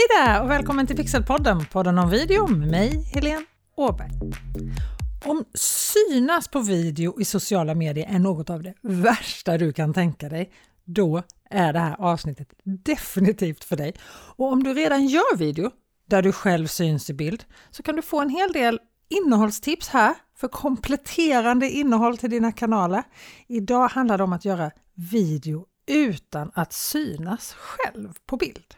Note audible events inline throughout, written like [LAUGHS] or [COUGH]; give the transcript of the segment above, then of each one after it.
Hej där och välkommen till Pixelpodden, podden om video med mig, Helene Åberg. Om synas på video i sociala medier är något av det värsta du kan tänka dig, då är det här avsnittet definitivt för dig. Och om du redan gör video där du själv syns i bild så kan du få en hel del innehållstips här för kompletterande innehåll till dina kanaler. Idag handlar det om att göra video utan att synas själv på bild.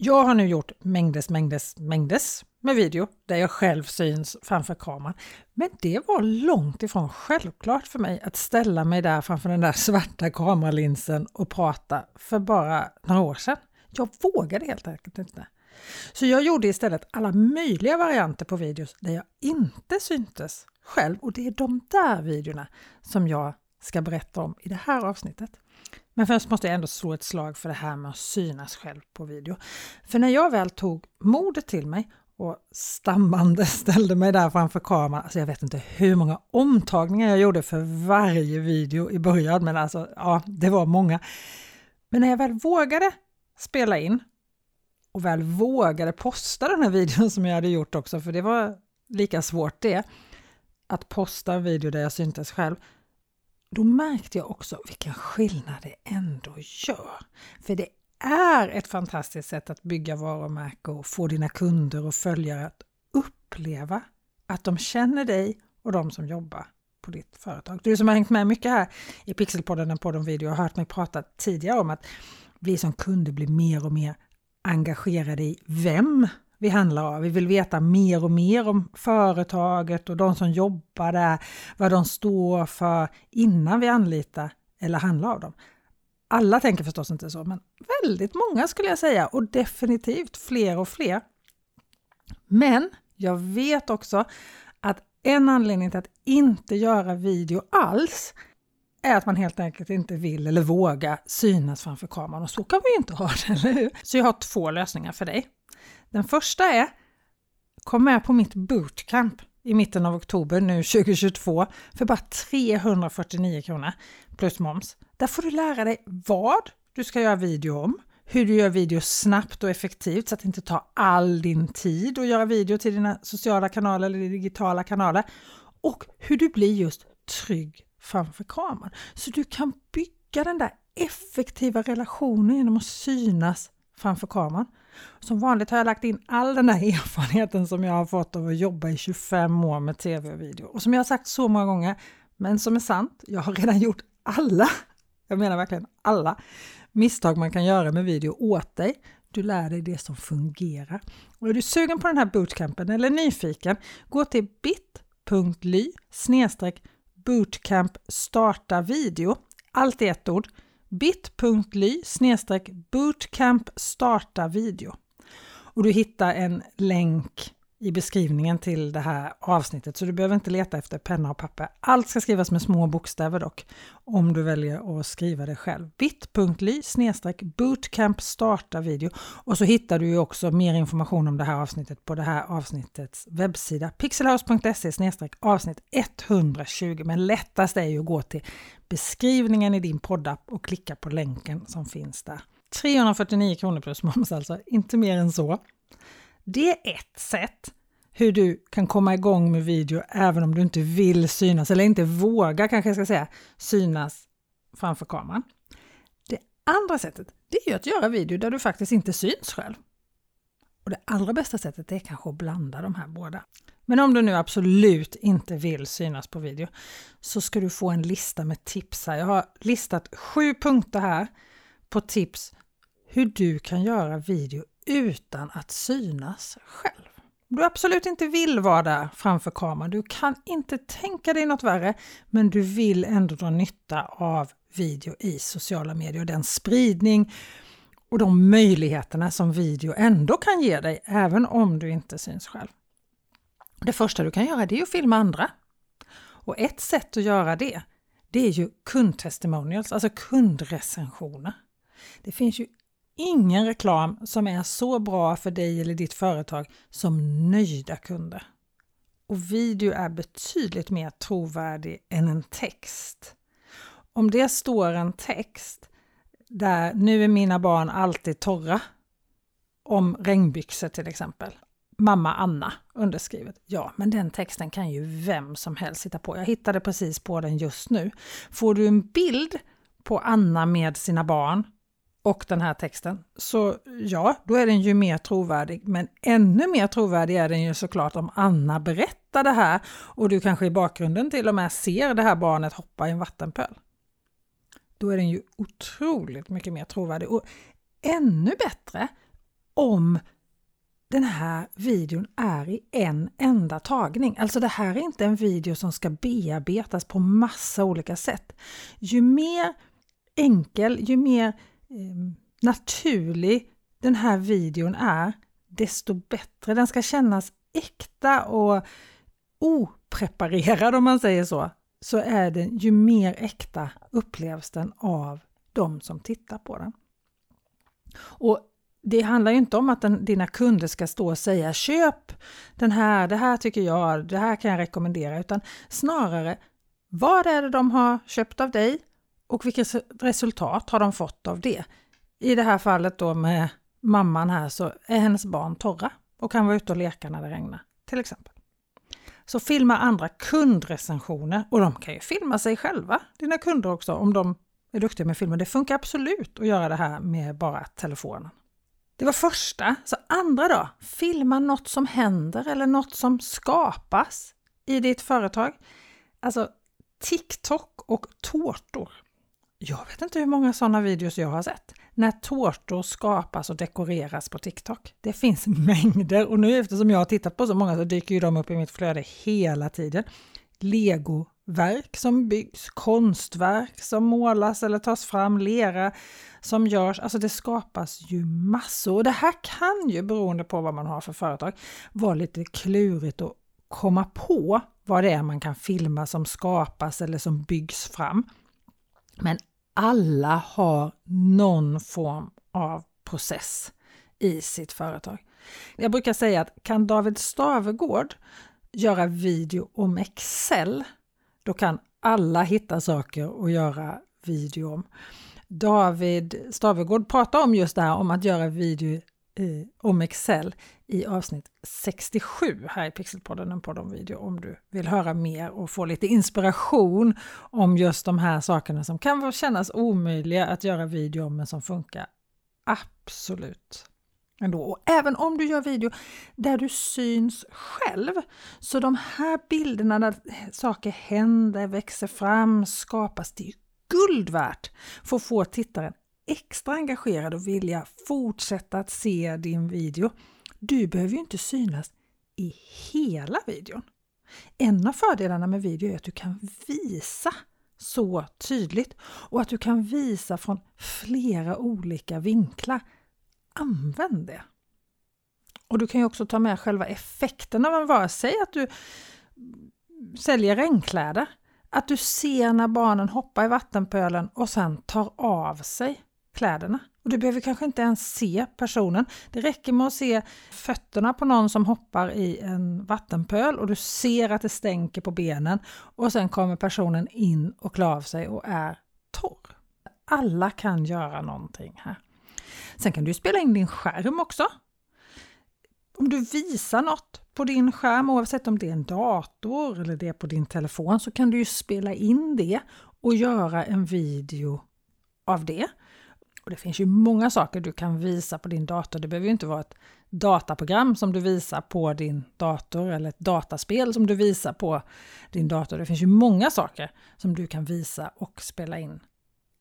Jag har nu gjort mängdes, mängdes, mängdes med video där jag själv syns framför kameran. Men det var långt ifrån självklart för mig att ställa mig där framför den där svarta kameralinsen och prata för bara några år sedan. Jag vågade helt enkelt inte. Så jag gjorde istället alla möjliga varianter på videos där jag inte syntes själv och det är de där videorna som jag ska berätta om i det här avsnittet. Men först måste jag ändå slå ett slag för det här med att synas själv på video. För när jag väl tog modet till mig och stammande [LAUGHS] ställde mig där framför kameran, alltså jag vet inte hur många omtagningar jag gjorde för varje video i början, men alltså ja, det var många. Men när jag väl vågade spela in och väl vågade posta den här videon som jag hade gjort också, för det var lika svårt det, att posta en video där jag syntes själv, då märkte jag också vilken skillnad det ändå gör. För det är ett fantastiskt sätt att bygga varumärke och få dina kunder och följare att uppleva att de känner dig och de som jobbar på ditt företag. Du som har hängt med mycket här i Pixelpodden, en podd om video, har hört mig prata tidigare om att vi som kunder blir mer och mer engagerade i vem vi handlar av. Vi vill veta mer och mer om företaget och de som jobbar där, vad de står för innan vi anlitar eller handlar av dem. Alla tänker förstås inte så, men väldigt många skulle jag säga och definitivt fler och fler. Men jag vet också att en anledning till att inte göra video alls är att man helt enkelt inte vill eller vågar synas framför kameran och så kan vi ju inte ha det, eller hur? Så jag har två lösningar för dig. Den första är Kom med på mitt bootcamp i mitten av oktober nu [LAUGHS] 2022 för bara 349 kronor plus moms. Där får du lära dig vad du ska göra video om, hur du gör video snabbt och effektivt så att det inte tar all din tid att göra video till dina sociala kanaler eller digitala kanaler och hur du blir just trygg framför kameran. Så du kan bygga den där effektiva relationen genom att synas framför kameran. Som vanligt har jag lagt in all den där [LAUGHS] erfarenheten som jag har fått av att jobba i 25 år med tv och video. Och som jag har sagt så många gånger, men som är sant, jag har redan [LAUGHS] gjort alla, jag menar verkligen alla, misstag man kan göra med video åt dig. Du lär dig det som fungerar. Och är du sugen på den här bootcampen eller nyfiken, gå till bit.ly bootcamp starta video. Allt i ett ord bit.ly bootcamp starta video. Och du hittar en länk i beskrivningen till det här avsnittet så du behöver inte leta efter penna och papper. Allt ska skrivas med små bokstäver dock om du väljer att skriva det själv. bit.ly bootcamp starta video och så hittar du ju också mer information om det här avsnittet på det här avsnittets webbsida pixelhouse.se avsnitt 120. Men lättast är ju att gå till beskrivningen i din poddapp och klicka på länken som finns där. 349 kronor plus moms alltså, inte mer än så. Det är ett sätt hur du kan komma igång med video även om du inte vill synas, eller inte vågar kanske jag ska säga, synas framför kameran. Det andra sättet, det är att göra video där du faktiskt inte syns själv. Och det allra bästa sättet är kanske att blanda de här båda. Men om du nu absolut inte vill synas på video så ska du få en lista med tips här. Jag har listat sju punkter här på tips hur du kan göra video utan att synas själv. Du absolut inte vill vara där framför kameran, du kan inte tänka dig något värre, men du vill ändå dra nytta av video i sociala medier och den spridning och de möjligheterna som video ändå kan ge dig, även om du inte syns själv. Det första du kan göra det är att filma andra. Och ett sätt att göra det, det är ju kundtestimonials, alltså kundrecensioner. Det finns ju ingen reklam som är så bra för dig eller ditt företag som nöjda kunder. Och video är betydligt mer trovärdig än en text. Om det står en text där nu är mina barn alltid torra om regnbyxor till exempel. Mamma Anna underskrivet. Ja, men den texten kan ju vem som helst hitta på. Jag hittade precis på den just nu. Får du en bild på Anna med sina barn och den här texten, så ja, då är den ju mer trovärdig. Men ännu mer trovärdig är den ju såklart om Anna berättar det här och du kanske i bakgrunden till och med ser det här barnet hoppa i en vattenpöl. Då är den ju otroligt mycket mer trovärdig. Och ännu bättre om den här videon är i en enda tagning. Alltså det här är inte en video som ska bearbetas på massa olika sätt. Ju mer enkel, ju mer Ehm, naturlig den här videon är, desto bättre. Den ska kännas äkta och opreparerad om man säger så. Så är den, ju mer äkta upplevs den av de som tittar på den. Och det handlar ju inte om att den, dina kunder ska stå och säga köp den här, det här tycker jag, det här kan jag rekommendera, utan snarare vad är det de har köpt av dig och vilket resultat har de fått av det? I det här fallet då med mamman här så är hennes barn torra och kan vara ute och leka när det regnar, till exempel. Så filma andra kundrecensioner och de kan ju filma sig själva, dina kunder också, om de är duktiga med filmen. Det funkar absolut att göra det här med bara telefonen. Det var första. Så andra då, filma något som händer eller något som skapas i ditt företag. Alltså TikTok och tårtor. Jag vet inte hur många sådana videos jag har sett när tårtor skapas och dekoreras på TikTok. Det finns mängder och nu eftersom jag har tittat på så många så dyker ju de upp i mitt flöde hela tiden. Legoverk som byggs, konstverk som målas eller tas fram, lera som görs. Alltså det skapas ju massor. Och det här kan ju, beroende på vad man har för företag, vara lite klurigt att komma på vad det är man kan filma som skapas eller som byggs fram. Men alla har någon form av process i sitt företag. Jag brukar säga att kan David Stavegård göra video om Excel, då kan alla hitta saker att göra video om. David Stavegård pratar om just det här om att göra video eh, om Excel i avsnitt 67 här i Pixelpodden, en podd om video om du vill höra mer och få lite inspiration om just de här sakerna som kan kännas omöjliga att göra video om men som funkar absolut ändå. Och även om du gör video där du syns själv, så de här bilderna där saker händer, växer fram, skapas, det är guld värt för att få tittaren extra engagerad och vilja fortsätta att se din video. Du behöver ju inte synas i hela videon. En av fördelarna med video är att du kan visa så tydligt och att du kan visa från flera olika vinklar. Använd det! Och du kan ju också ta med själva effekten av en vara. Säg att du säljer regnkläder. Att du ser när barnen hoppar i vattenpölen och sen tar av sig kläderna. Och du behöver kanske inte ens se personen. Det räcker med att se fötterna på någon som hoppar i en vattenpöl och du ser att det stänker på benen och sen kommer personen in och klär av sig och är torr. Alla kan göra någonting här. Sen kan du spela in din skärm också. Om du visar något på din skärm, oavsett om det är en dator eller det är på din telefon, så kan du ju spela in det och göra en video av det. Och Det finns ju många saker du kan visa på din dator. Det behöver ju inte vara ett dataprogram som du visar på din dator eller ett dataspel som du visar på din dator. Det finns ju många saker som du kan visa och spela in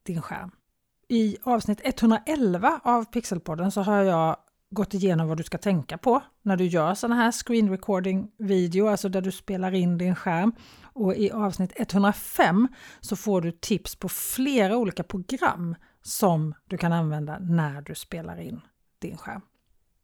din skärm. I avsnitt 111 av Pixelpodden så har jag gått igenom vad du ska tänka på när du gör sådana här screen recording video, alltså där du spelar in din skärm. Och i avsnitt 105 så får du tips på flera olika program som du kan använda när du spelar in din skärm.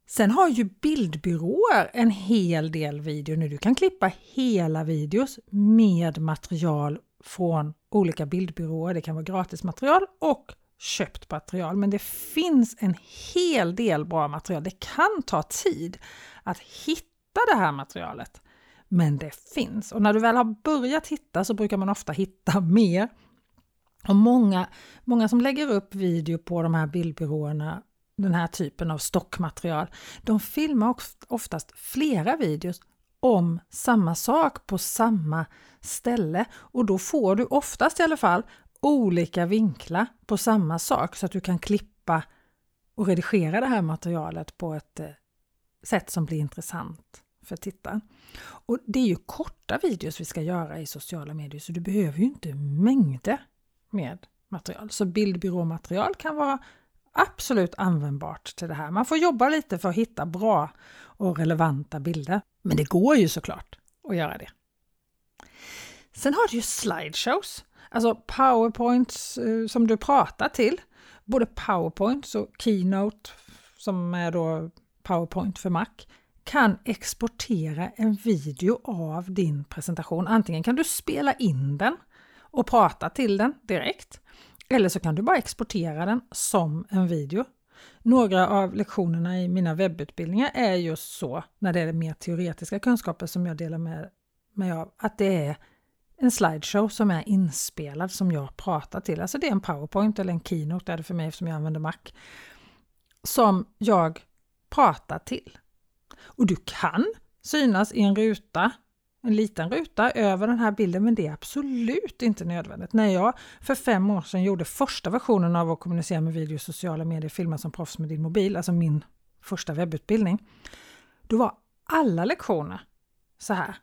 Sen har ju bildbyråer en hel del video nu. Du kan klippa hela videos med material från olika bildbyråer. Det kan vara gratismaterial och köpt material, men det finns en hel del bra material. Det kan ta tid att hitta det här materialet, men det finns. Och när du väl har börjat hitta så brukar man ofta hitta [LAUGHS] mer. Och många, många som lägger upp video på de här bildbyråerna den här typen av stockmaterial, de filmar oftast flera videos om samma sak på samma ställe och då får du oftast i alla fall olika vinklar på samma sak så att du kan klippa och redigera det här materialet på ett eh, sätt som blir intressant för tittaren. Och det är ju korta videos vi ska göra i sociala medier så du behöver ju inte mängder med material. Så bildbyråmaterial kan vara absolut användbart till det här. Man får jobba lite för att hitta bra och relevanta bilder. Men det går ju såklart att göra det. Sen har du ju slideshows, alltså powerpoints eh, som du pratar till. Både powerpoints och keynote som är då powerpoint för Mac kan exportera en video av din presentation. Antingen kan du spela in den och prata till den direkt eller så kan du bara exportera den som en video. Några av lektionerna i mina webbutbildningar är just så, när det är mer teoretiska kunskaper som jag delar med mig av, att det är en slideshow som är inspelad som jag pratar till. Alltså det är en powerpoint eller en keynote är det för mig eftersom jag använder Mac. Som jag pratar till. Och du kan synas i en ruta en liten ruta över den här bilden men det är absolut inte nödvändigt. När jag för fem år sedan gjorde första versionen av att kommunicera med video i sociala medier, filma som proffs med din mobil, alltså min första webbutbildning, då var alla lektioner så här.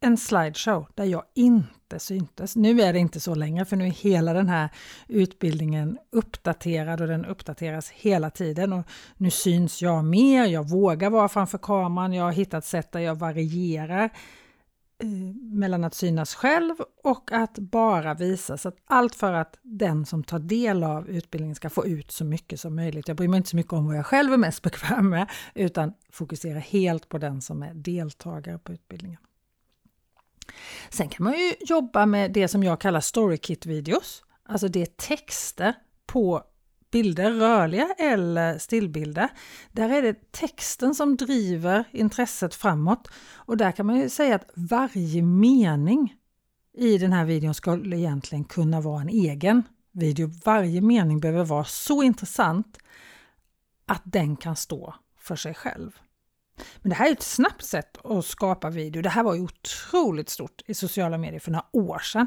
En slideshow där jag inte syntes. Nu är det inte så längre för nu är hela den här utbildningen uppdaterad och den uppdateras hela tiden. Och nu syns jag mer, jag vågar vara framför kameran, jag har hittat sätt där jag varierar eh, mellan att synas själv och att bara visa. Så att allt för att den som tar del av utbildningen ska få ut så mycket som möjligt. Jag bryr mig inte så mycket om vad jag själv är mest bekväm med utan fokusera helt på den som är deltagare på utbildningen. Sen kan man ju jobba med det som jag kallar StoryKit-videos. Alltså det är texter på bilder, rörliga eller stillbilder. Där är det texten som driver intresset framåt. Och där kan man ju säga att varje mening i den här videon skulle egentligen kunna vara en egen video. Varje mening behöver vara så intressant att den kan stå för sig själv. Men det här är ett snabbt sätt att skapa video. Det här var ju otroligt stort i sociala medier för några år sedan.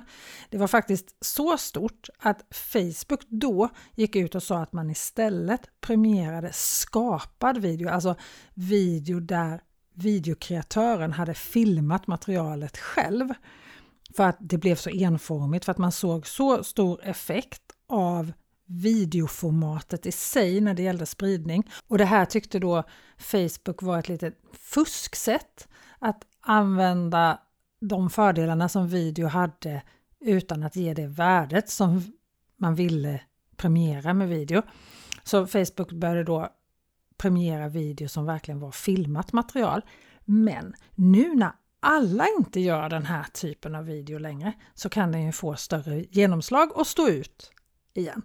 Det var faktiskt så stort att Facebook då gick ut och sa att man istället premierade skapad video, alltså video där videokreatören hade filmat materialet själv. För att det blev så enformigt, för att man såg så stor effekt av videoformatet i sig när det gällde spridning. Och det här tyckte då Facebook var ett litet fusksätt att använda de fördelarna som video hade utan att ge det värdet som man ville premiera med video. Så Facebook började då premiera video som verkligen var filmat material. Men nu när alla inte gör den här typen av video längre så kan den ju få större genomslag och stå ut igen.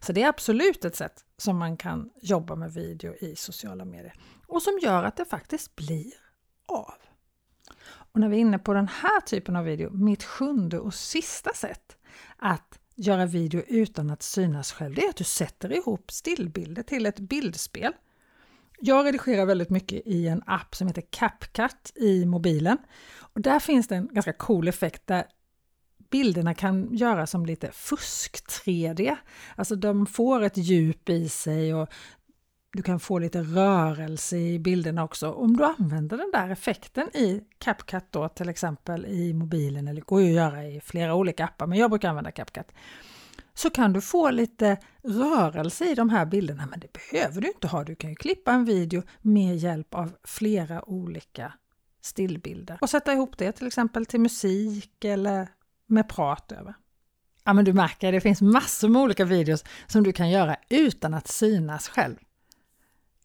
Så det är absolut ett sätt som man kan jobba med video i sociala medier och som gör att det faktiskt blir av. Och när vi är inne på den här typen av video, mitt sjunde och sista sätt att göra video utan att synas själv, det är att du sätter ihop stillbilder till ett bildspel. Jag redigerar väldigt mycket i en app som heter CapCut i mobilen. Och där finns det en ganska cool effekt där bilderna kan göras som lite fusk-3D. Alltså de får ett djup i sig och du kan få lite rörelse i bilderna också. Om du använder den där effekten i CapCut då till exempel i mobilen, eller det går ju att göra i flera olika appar, men jag brukar använda CapCut. Så kan du få lite rörelse i de här bilderna, men det behöver du inte ha. Du kan ju klippa en video med hjälp av flera olika stillbilder och sätta ihop det till exempel till musik eller med prat över. Ja, men du märker, det finns massor med olika videos som du kan göra utan att synas själv.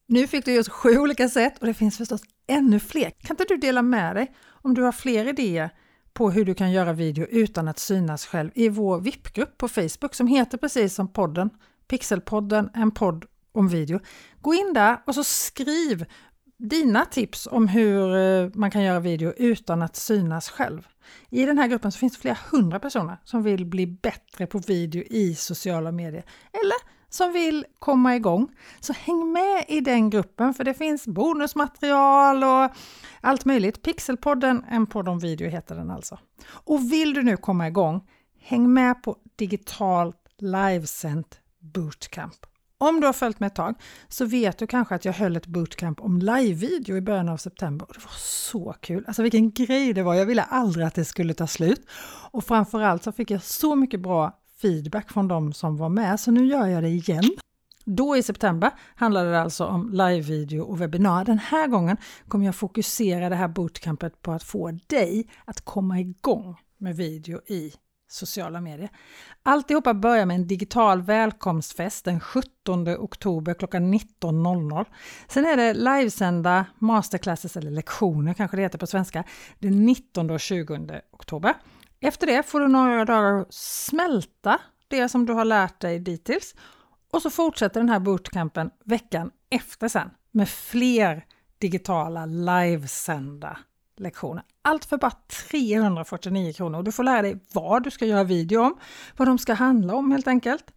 Nu fick du just sju olika sätt och det finns förstås ännu fler. Kan inte du dela med dig om du har fler idéer på hur du kan göra video utan att synas själv i vår VIP-grupp på Facebook som heter precis som podden Pixelpodden, en podd om video. Gå in där och så skriv dina tips om hur eh, man kan göra video utan att synas själv. I den här gruppen så finns det flera hundra personer som vill bli bättre på video i sociala medier eller som vill komma igång. Så häng med i den gruppen för det finns bonusmaterial och allt möjligt. Pixelpodden, en podd om video heter den alltså. Och vill du nu komma igång, häng med på digitalt livesänt bootcamp. Om du har följt mig ett tag så vet du kanske att jag höll ett bootcamp om live-video i början av september och det var så kul! Alltså vilken grej det var! Jag ville aldrig att det skulle ta slut och framförallt så fick jag så mycket bra feedback från de som var med så nu gör jag det igen. Då i september handlade det alltså om live-video och webbinar. Den här gången kommer jag fokusera det här bootcampet på att få dig att komma igång med video i sociala medier. Alltihopa börjar med en digital välkomstfest den 17 oktober klockan 19.00. Sen är det livesända masterclasses eller lektioner kanske det heter på svenska den 19 och 20 oktober. Efter det får du några dagar att smälta det som du har lärt dig dittills och så fortsätter den här bootcampen veckan efter sen med fler digitala livesända lektioner. Allt för bara 349 kronor. Du får lära dig vad du ska göra video om, vad de ska handla om helt enkelt.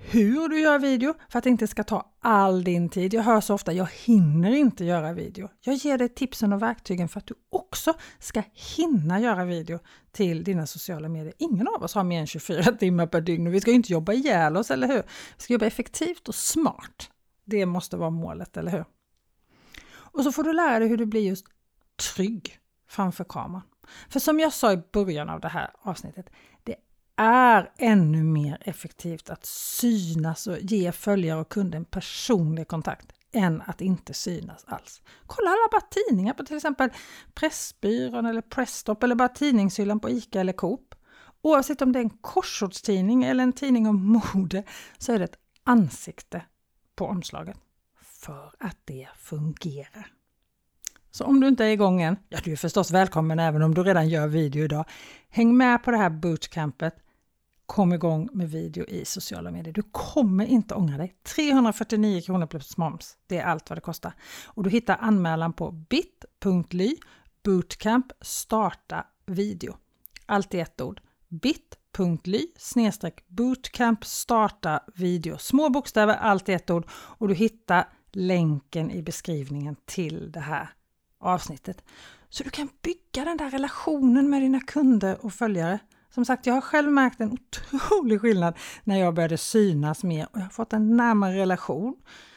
Hur du gör video för att det inte ska ta all din tid. Jag hör så ofta, jag hinner inte göra video. Jag ger dig tipsen och verktygen för att du också ska hinna göra video till dina sociala medier. Ingen av oss har mer än 24 timmar per dygn och vi ska ju inte jobba ihjäl oss, eller hur? Vi ska jobba effektivt och smart. Det måste vara målet, eller hur? Och så får du lära dig hur du blir just trygg framför kameran. För som jag sa i början av det här avsnittet, det är ännu mer effektivt att synas och ge följare och kunder en personlig kontakt än att inte synas alls. Kolla alla bara tidningar på till exempel Pressbyrån eller Presstop eller bara tidningshyllan på ICA eller Coop. Oavsett om det är en korsordstidning eller en tidning om mode så är det ett ansikte på omslaget. För att det fungerar. Så om du inte är igång än, ja du är förstås välkommen även om du redan gör video idag. Häng med på det här bootcampet. Kom igång med video i sociala medier. Du kommer inte ångra dig. 349 kronor plus moms. Det är allt vad det kostar. Och du hittar anmälan på bit.ly bootcamp starta video. Allt i ett ord. bit.ly snedstreck bootcamp starta video. Små bokstäver, allt i ett ord. Och du hittar länken i beskrivningen till det här avsnittet. Så du kan bygga den där relationen med dina kunder och följare. Som sagt, jag har själv märkt en otrolig skillnad när jag började synas mer och jag har fått en närmare relation.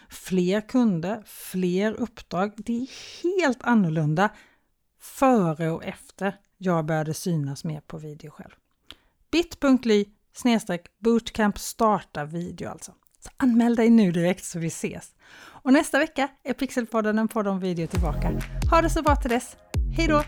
Fler kunder, fler uppdrag. Det är helt annorlunda före och efter jag började synas mer på video själv. bit.ly bootcamp starta video alltså. Så anmäl dig nu direkt så vi ses. Och nästa vecka är Pixelpodden en podd om video tillbaka. Ha det så bra till dess. Hej då!